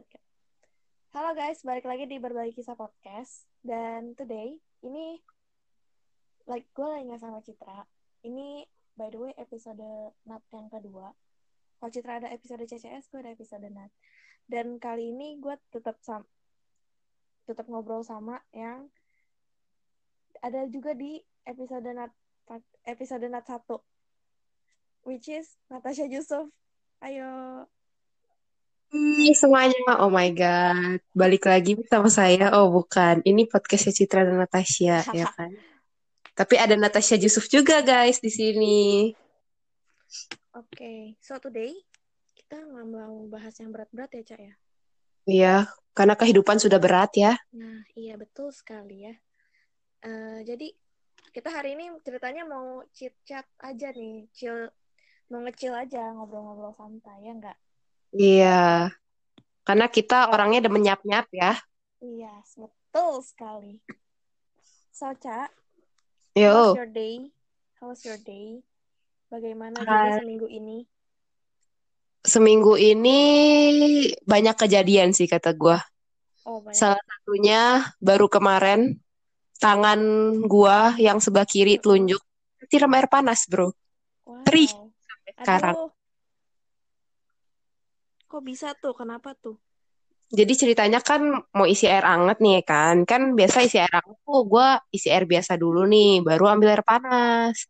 banget. Halo guys, balik lagi di Berbagi Kisah Podcast. Dan today, ini like gue lagi sama Citra. Ini by the way episode Nat yang kedua. Kalau Citra ada episode CCS, gue ada episode Nat. Dan kali ini gue tetap sam tetap ngobrol sama yang ada juga di episode Nat episode Nat 1 which is Natasha Yusuf. Ayo. Hai semuanya, oh my god, balik lagi sama saya. Oh bukan, ini podcastnya Citra dan Natasha ya kan. Tapi ada Natasha Yusuf juga guys di sini. Oke, okay. so today kita nggak mau bahas yang berat-berat ya cak ya? Iya, karena kehidupan sudah berat ya. Nah iya betul sekali ya. Uh, jadi kita hari ini ceritanya mau chit chat aja nih, chill, mau ngecil aja ngobrol-ngobrol santai ya nggak? Iya. Karena kita orangnya udah nyap-nyap ya. Iya, betul sekali. So, Cak. Yo. How's your day? How's your day? Bagaimana juga seminggu ini? Seminggu ini banyak kejadian sih kata gue. Oh, banyak. Salah satunya baru kemarin tangan gua yang sebelah kiri telunjuk siram air panas, Bro. Wow. Perih sampai sekarang. Kok bisa tuh? Kenapa tuh? Jadi ceritanya kan mau isi air anget nih kan. Kan biasa isi air anget tuh gue isi air biasa dulu nih, baru ambil air panas.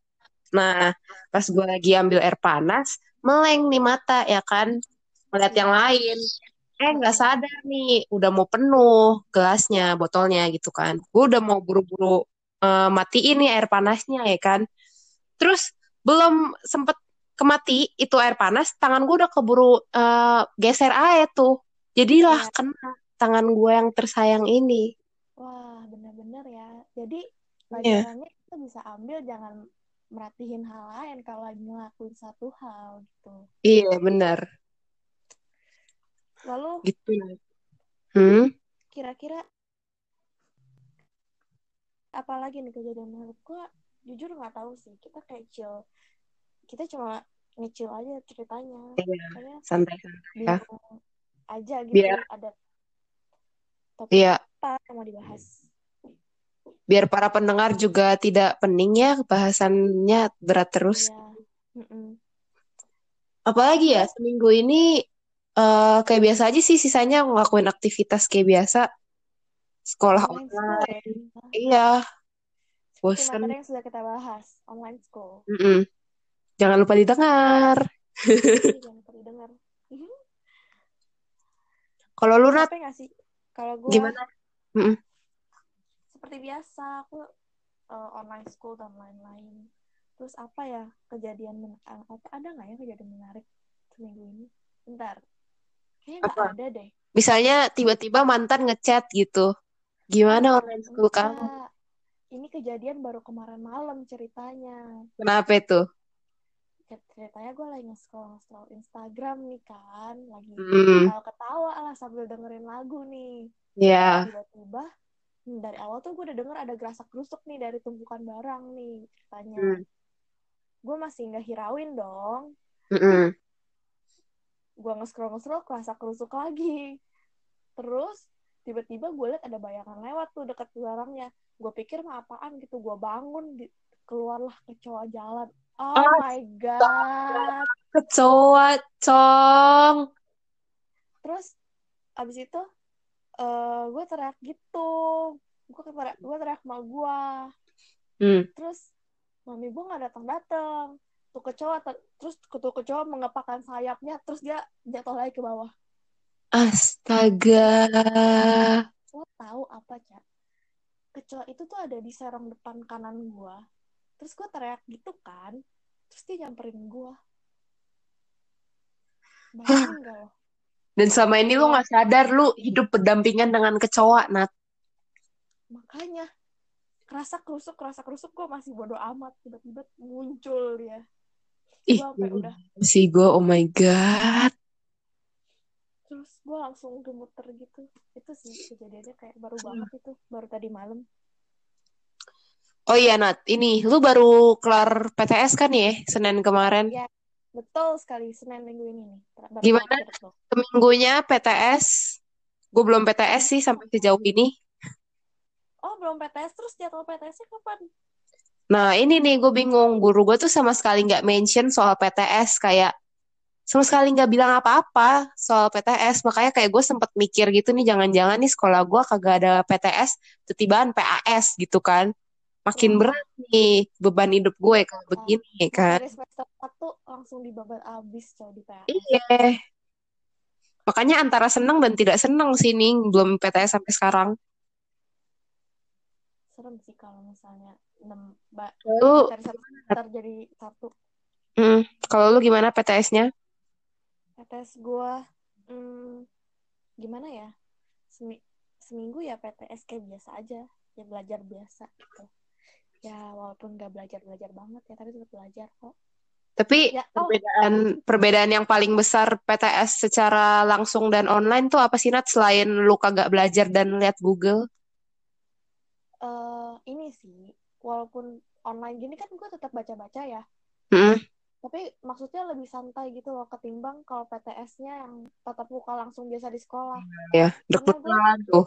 Nah, pas gue lagi ambil air panas, meleng nih mata ya kan. Melihat yang lain. Eh nggak sadar nih, udah mau penuh gelasnya, botolnya gitu kan. Gue udah mau buru-buru uh, matiin nih air panasnya ya kan. Terus belum sempet kemati itu air panas, tangan gue udah keburu uh, geser air tuh. Jadilah ya. kena tangan gue yang tersayang ini. Wah, bener-bener ya. Jadi iya. pelajarannya yeah. kita bisa ambil jangan merhatiin hal lain kalau lagi ngelakuin satu hal gitu. Iya, bener. Lalu gitu. Hmm? Kira-kira apalagi nih kejadian menurut gue jujur nggak tahu sih kita kayak chill kita cuma ngecil aja ceritanya iya, santai santai ya aja gitu biar ada topik iya. apa yang mau dibahas biar para pendengar juga tidak pening ya bahasannya berat terus iya. Mm -mm. apalagi ya seminggu ini uh, kayak biasa aja sih sisanya ngelakuin aktivitas kayak biasa sekolah online, online. Ya. iya bosan yang sudah kita bahas online school mm -mm. Jangan lupa didengar. Jangan lupa didengar. Kalau lu Nat? Kalau gue Gimana? Mm -mm. Seperti biasa, aku uh, online school dan lain-lain. Terus apa ya kejadian men eh, apa ada nggak ya kejadian menarik seminggu ini? Bentar. Kayaknya nggak ada deh. Misalnya tiba-tiba mantan ngechat gitu. Gimana online school kamu? Ini kejadian baru kemarin malam ceritanya. Kenapa itu? Ceritanya gue lagi nge-scroll scroll Instagram nih kan lagi mm. ketawa ketawa lah sambil dengerin lagu nih yeah. tiba-tiba hmm, dari awal tuh gue udah denger ada gerasak gerusuk nih dari tumpukan barang nih ceritanya mm. gue masih nggak hirauin dong mm -mm. gue nge-scroll nge-scroll gerasak gerusuk lagi terus tiba-tiba gue liat ada bayangan lewat tuh deket barangnya gue pikir mah apaan gitu gue bangun di, keluarlah kecoa jalan Oh, oh my god. Kecoa, cong. Terus abis itu uh, gue teriak gitu. Gue teriak, gue teriak sama gue. Hmm. Terus mami gue nggak datang datang. Tuh kecoa terus tuh kecoa mengepakkan sayapnya terus dia jatuh lagi ke bawah. Astaga. Lo tahu apa cak? Kecoa itu tuh ada di serong depan kanan gue terus gue teriak gitu kan terus dia nyamperin gue bayangin gak lo? Dan selama ini lu nggak sadar lu hidup berdampingan dengan kecoa Nat. Makanya kerasa kerusuk kerasa kerusuk gue masih bodoh amat. Tiba-tiba muncul dia. Ih udah. si gue oh my god. Terus gue langsung gemeter gitu. Itu sih kejadiannya kayak baru banget itu baru tadi malam Oh iya Nat, ini lu baru kelar PTS kan ya Senin kemarin? Iya, betul sekali Senin minggu ini nih. Baru Gimana seminggunya PTS? Gue belum PTS sih sampai sejauh ini. Oh, belum PTS. Terus jadwal PTS-nya kapan? Nah, ini nih gue bingung. Guru gue tuh sama sekali nggak mention soal PTS. Kayak sama sekali nggak bilang apa-apa soal PTS. Makanya kayak gue sempet mikir gitu nih, jangan-jangan nih sekolah gue kagak ada PTS, tetibaan PAS gitu kan. Makin Wah. berat nih beban hidup gue kalau begini kan. Dari semester 1 langsung dibabat abis coy di PAS. Iya. Makanya antara seneng dan tidak seneng sih nih belum PTS sampai sekarang. Serem sih kalau misalnya 6 ba Lu, satu jadi satu. hmm, kalau lu gimana PTS-nya? PTS gua hmm, gimana ya? Semi seminggu ya PTS kayak biasa aja. Ya belajar biasa gitu. Ya walaupun gak belajar-belajar banget ya, tapi tetap belajar kok. Tapi Ya, oh. perbedaan perbedaan yang paling besar PTS secara langsung dan online tuh apa sih Nat selain lu kagak belajar dan lihat Google? eh ini sih, walaupun online gini kan gue tetap baca-baca ya. Hmm, Tapi maksudnya lebih santai gitu loh ketimbang kalau PTS-nya yang tatap muka langsung biasa di sekolah. ya, deg-degan tuh.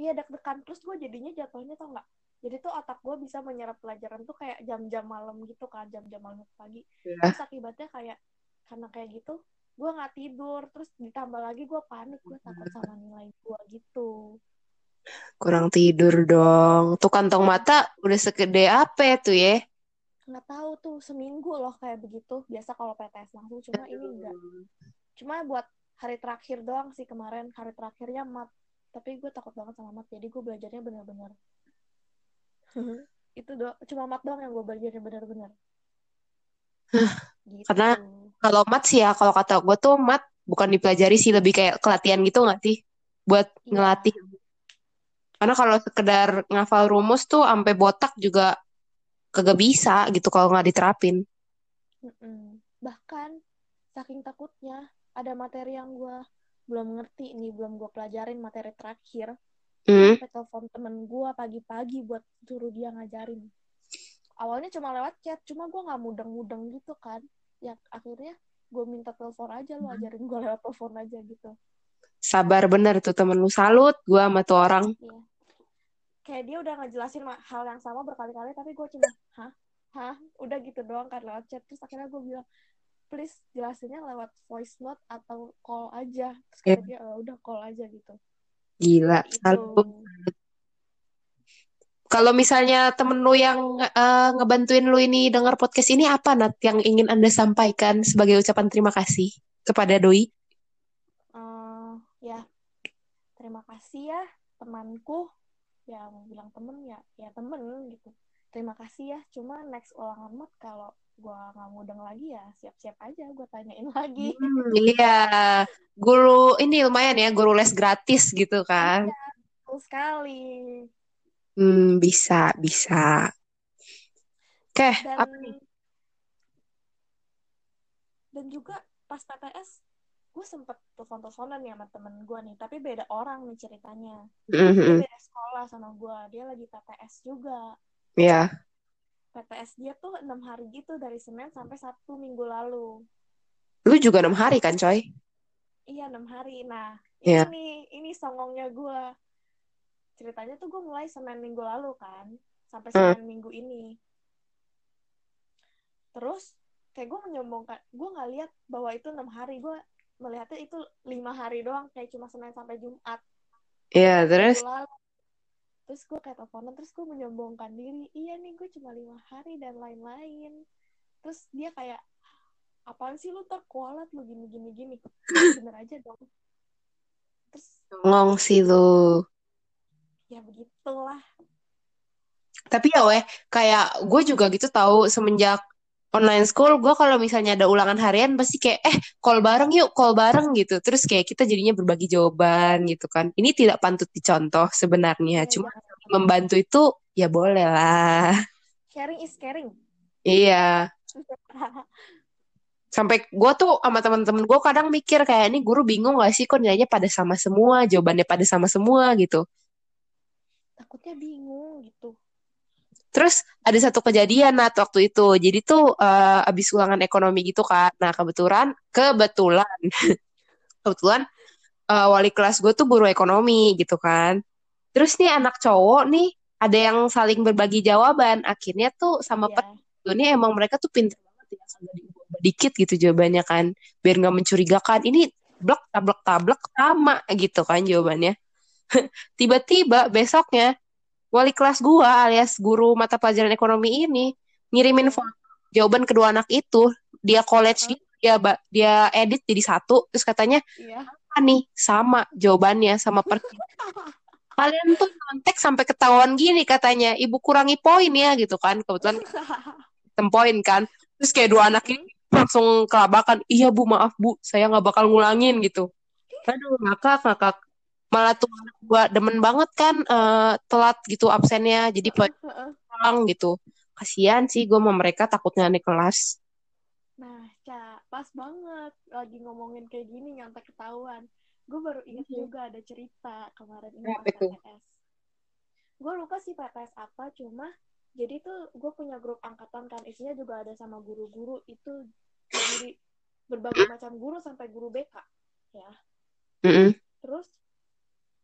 iya deg-degan terus gue jadinya jatuhnya tau nggak? Jadi tuh otak gue bisa menyerap pelajaran tuh kayak jam-jam malam gitu kan, jam-jam malam pagi. Ya. Terus akibatnya kayak karena kayak gitu, gue nggak tidur. Terus ditambah lagi gue panik, gue takut sama nilai gue gitu. Kurang tidur dong. Tuh kantong mata udah segede apa tuh ya? Nggak tahu tuh seminggu loh kayak begitu. Biasa kalau PTS langsung, cuma ini enggak. Cuma buat hari terakhir doang sih kemarin. Hari terakhirnya mat. Tapi gue takut banget sama mat. Jadi gue belajarnya benar-benar. itu doang. Cuma mat doang yang gue belajarnya benar-benar. gitu. Karena kalau mat sih ya, kalau kata gue tuh mat bukan dipelajari sih, lebih kayak kelatihan gitu nggak sih? Buat Iya. ngelatih. Karena kalau sekedar ngafal rumus tuh sampai botak juga kagak bisa gitu kalau nggak diterapin. Bahkan saking takutnya ada materi yang gue belum ngerti nih, belum gue pelajarin materi terakhir. Hmm. Sampai telepon temen gue pagi-pagi buat suruh dia ngajarin. Awalnya cuma lewat chat, cuma gue nggak mudeng-mudeng gitu kan. Ya akhirnya gue minta telepon aja lu ajarin gue lewat telepon aja gitu. Sabar bener tuh temen lu salut gua sama tuh orang. Iya. Kayak dia udah ngejelasin hal yang sama berkali-kali, tapi gue cuma, hah? Hah? Udah gitu doang kan lewat chat. Terus akhirnya gue bilang, please jelasinnya lewat voice note atau call aja. Terus Iya. dia, "Eh, udah call aja gitu. Gila, Itu. salut. Kalau misalnya temen lu yang eh, ngebantuin lu ini dengar podcast ini apa Nat yang ingin Anda sampaikan sebagai ucapan terima kasih kepada Doi? Eh, ya, terima kasih ya temanku. Ya, mau bilang temen ya, ya temen gitu. Terima kasih ya. Cuma next ulangan mat kalau gue nggak mudeng lagi ya siap-siap aja gue tanyain lagi. Hmm, iya, guru ini lumayan ya, guru les gratis gitu kan. Betul sekali. Hmm, bisa, bisa. Oke, Dan apa nih? dan juga pas PTS gue sempet telepon-teleponan ya sama temen gue nih tapi beda orang nih ceritanya dia Mhm, beda sekolah sama gue dia lagi PTS juga Iya. PTS dia tuh enam hari gitu dari Senin sampai Sabtu minggu lalu Lu juga enam hari kan, coy? iya enam hari nah ini Iya. ini songongnya gue ceritanya tuh gue mulai Senin minggu lalu kan sampai Hmm. Senin minggu ini terus kayak gue menyombongkan gue nggak lihat bahwa itu enam hari gue melihatnya itu lima hari doang kayak cuma Senin sampai Jumat Iya, terus? minggu lalu terus gue kayak teleponan terus gue menyombongkan diri. Iya nih gue cuma lima hari dan lain-lain. Terus dia kayak apaan sih lu terkualat lu gini gini gini. Bener aja dong. Terus Ngong sih lu. ya begitulah. Tapi ya weh, kayak gue juga gitu tahu semenjak online school, gue kalau misalnya ada ulangan harian pasti kayak, eh call bareng yuk, call bareng gitu. Terus kayak kita jadinya berbagi jawaban gitu kan. Ini tidak pantut dicontoh sebenarnya. Ya, Cuma jangan. membantu itu ya boleh lah. sharing is caring Iya. Sampai gue tuh sama teman-teman gue kadang mikir kayak ini guru bingung gak sih kok nilainya pada sama semua, jawabannya pada sama semua gitu. takutnya bingung gitu Terus ada satu kejadian Nat waktu itu. Jadi tuh eh, abis ulangan ekonomi gitu kan. Nah kebetulan, kebetulan, kebetulan eh, wali kelas gue tuh guru ekonomi gitu kan. Terus nih anak cowok nih ada yang saling berbagi jawaban. Akhirnya tuh sama Iya. penuh ini emang mereka tuh pintar banget ya diubah dikit gitu jawabannya kan. Biar nggak mencurigakan. Ini blok tablak tablak sama gitu kan jawabannya. Tiba-tiba besoknya wali kelas gua alias guru mata pelajaran ekonomi ini ngirimin Iya. foto jawaban kedua anak itu. Dia college gitu, dia dia edit jadi satu. Terus katanya Iya. apa nih? Sama jawabannya sama per kalian tuh nyontek sampai ketahuan gini katanya ibu kurangi poin ya gitu kan. Kebetulan hitam poin kan. Terus kayak dua anak ini langsung kelabakan iya bu maaf bu saya nggak bakal ngulangin gitu. Aduh ngakak ngakak malah tuh gua demen banget kan eh, telat gitu absennya jadi pulang gitu kasihan sih gue sama mereka takutnya naik kelas Nah, Ca, pas banget lagi ngomongin kayak gini nyontek ketahuan. Gue baru ingat Mhm. juga ada cerita kemarin ini tuh? PTS. Gue lupa sih PTS apa, cuma jadi tuh gue punya grup angkatan kan, isinya juga ada sama guru-guru itu jadi berbagai macam guru sampai guru BK ya. Mm-mm. Terus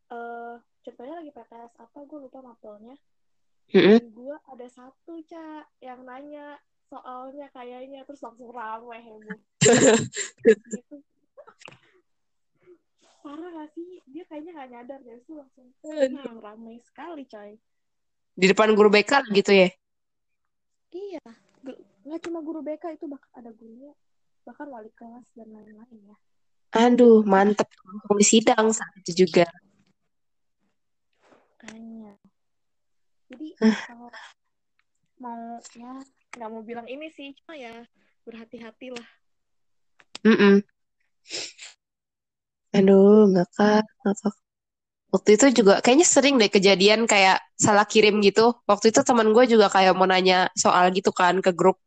eh ceritanya lagi PTS apa? Gue lupa mapelnya. Dan gue ada satu Ca yang nanya soalnya kayaknya terus langsung rame heboh. Gitu parah gak sih? Dia kayaknya gak nyadar deh itu langsung hmm, ramai sekali coy. Di depan guru BK gitu ya? Iya. Nggak cuma guru BK itu bahkan ada gurunya bahkan wali kelas dan lain-lain ya. Aduh mantep. Di sidang saat itu juga kayaknya jadi kalau mau ya nggak mau bilang ini sih cuma ya berhati-hati lah Mm-mm. Aduh, ngakak, ngakak. Waktu itu juga kayaknya sering deh kejadian kayak salah kirim gitu. Waktu itu teman gue juga kayak mau nanya soal gitu kan ke grup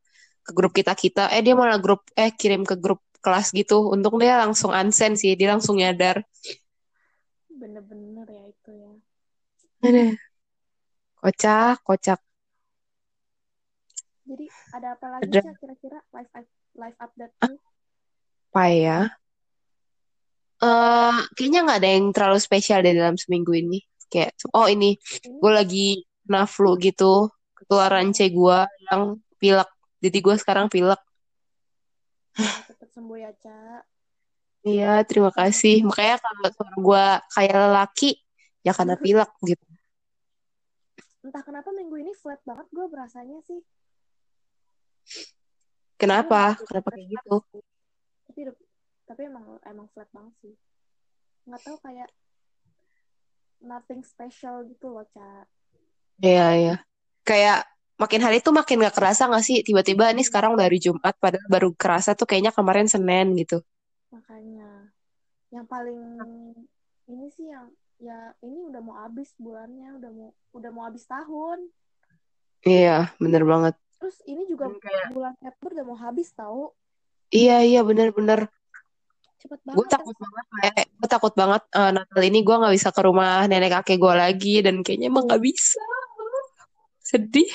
ke grup kita kita. Eh dia malah grup eh kirim ke grup kelas gitu. Untung dia langsung unsend sih, dia langsung nyadar. bener-bener ya itu ya Aduh, kocak, kocak. jadi ada apa lagi Ca kira-kira live live update apa ya? Eh, kayaknya nggak ada yang terlalu spesial deh dalam seminggu ini. Kayak, oh ini ini gue lagi kena flu gitu. Ketularan C gue yang pilek. Jadi gue sekarang pilek. cepet sembuh ya Ca Iya, terima kasih. Makanya kalau suara gue kayak lelaki, ya karena pilek gitu. Entah kenapa minggu ini flat banget gue berasanya sih Kenapa? Kenapa kayak gitu? tapi tapi emang emang flat banget sih nggak tahu kayak nothing special gitu loh Ca Iya, iya. Kayak makin hari tuh makin gak kerasa gak sih? Tiba-tiba ini sekarang udah hari Jumat, padahal baru kerasa tuh kayaknya kemarin Senin gitu. makanya yang paling ini sih yang ya ini udah mau habis bulannya udah mau udah mau habis tahun Iya, bener banget. terus ini juga kayak, bulan September udah mau habis tahu iya, iya, bener-bener. cepet Gue banget ya takut banget, kayak, gue takut banget eh, Natal ini gue gak bisa ke rumah nenek kakek gue lagi, dan kayaknya emang gak bisa. Sedih.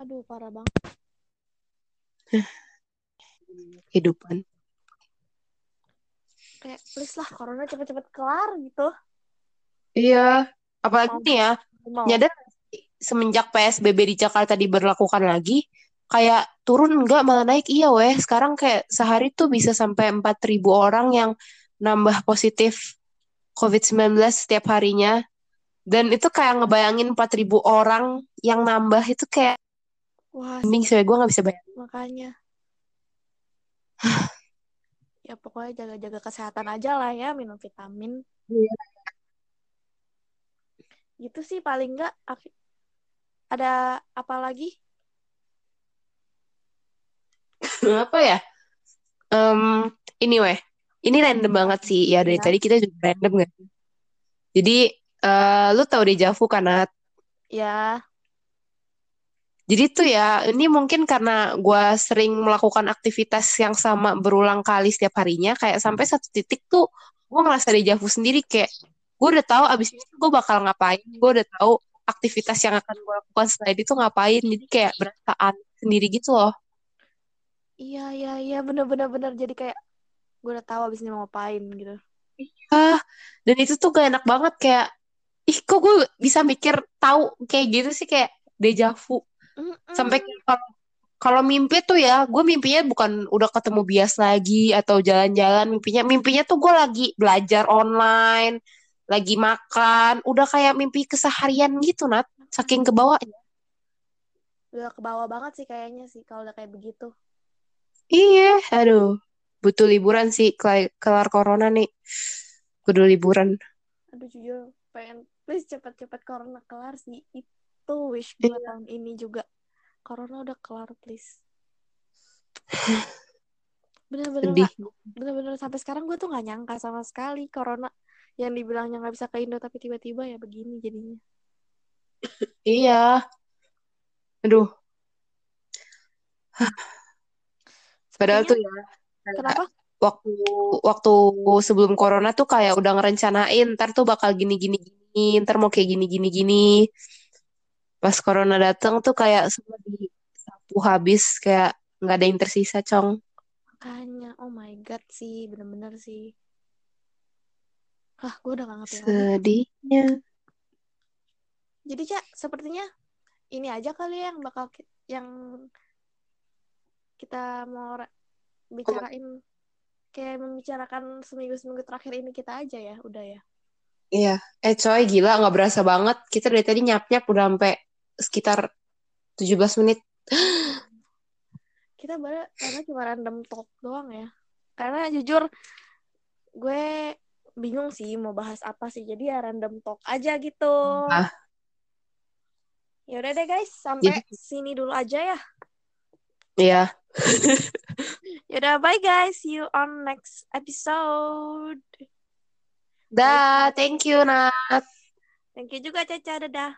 aduh parah banget Kehidupan. Kayak please lah corona cepet-cepet kelar gitu Iya, apalagi mau nih ya, mau nyadar semenjak PSBB di Jakarta diberlakukan lagi, kayak turun enggak malah naik iya weh. Sekarang kayak sehari tuh bisa sampai 4.000 orang yang nambah positif COVID-19 setiap harinya. Dan itu kayak ngebayangin 4.000 orang yang nambah itu kayak wah mending saya gue nggak bisa bayangin. makanya ya pokoknya jaga-jaga kesehatan aja lah ya minum vitamin Iya. gitu sih paling enggak ak- ada apa lagi Apa ya? Em, ini weh, ini random banget sih. Ya dari ya tadi kita juga random kan. Jadi eh lu tahu Deja Vu kan, Nat? ya Jadi tuh ya, ini mungkin karena gue sering melakukan aktivitas yang sama berulang kali setiap harinya, kayak sampai satu titik tuh gue ngerasa dejavu sendiri, kayak gue udah tahu abis ini gue bakal ngapain, gue udah tahu aktivitas yang akan gue lakukan setelah itu ngapain, jadi kayak berasa aneh sendiri gitu loh. iya iya iya bener bener bener. Jadi kayak gue udah tahu abis ini mau ngapain gitu. Ah dan itu tuh gak enak banget kayak ih kok gue bisa mikir tahu kayak gitu sih? Kayak deja vu Mm-mm. sampai kalau kalau mimpi tuh ya gue mimpinya bukan udah ketemu bias lagi atau jalan-jalan. Mimpinya mimpinya tuh gue lagi belajar online lagi makan. Udah kayak mimpi keseharian gitu Nat. Saking ke bawah udah ke bawah banget sih kayaknya sih kalau udah kayak begitu. Iya aduh. Butuh liburan sih kelar, kelar corona nih. Kudu liburan. Aduh jujur pengen please cepet-cepet corona kelar sih. Itu wish gue Iya. tahun ini juga corona udah kelar please. Bener-bener sedih. bener-bener sampai sekarang gue tuh nggak nyangka sama sekali corona. Yang dibilangnya nggak bisa ke Indo tapi tiba-tiba ya begini jadinya. Iya. Aduh. Padahal tuh ya kenapa? waktu waktu sebelum corona tuh kayak udah ngerencanain ntar tuh bakal gini gini gini ntar mau kayak gini gini gini pas corona datang tuh kayak semua disapu habis kayak nggak ada yang tersisa cong. Makanya oh my god sih bener-bener sih. Ah gue udah gak ngerti lagi. Sedihnya. Jadi cak sepertinya ini aja kali ya yang bakal ki- yang kita mau ra- bicarain kayak membicarakan seminggu-seminggu terakhir ini kita aja ya udah ya. Iya. Eh coy gila nggak berasa banget. Kita dari tadi nyap nyap udah sampai sekitar 17 menit kita baru karena cuma random talk doang ya karena jujur gue bingung sih mau bahas apa sih jadi ya random talk aja gitu Ah. ya udah deh guys sampai Jadi- sini dulu aja ya Iya Yaudah, bye guys. See you on next episode. dah thank you Nat Thank you juga, Caca. Dadah.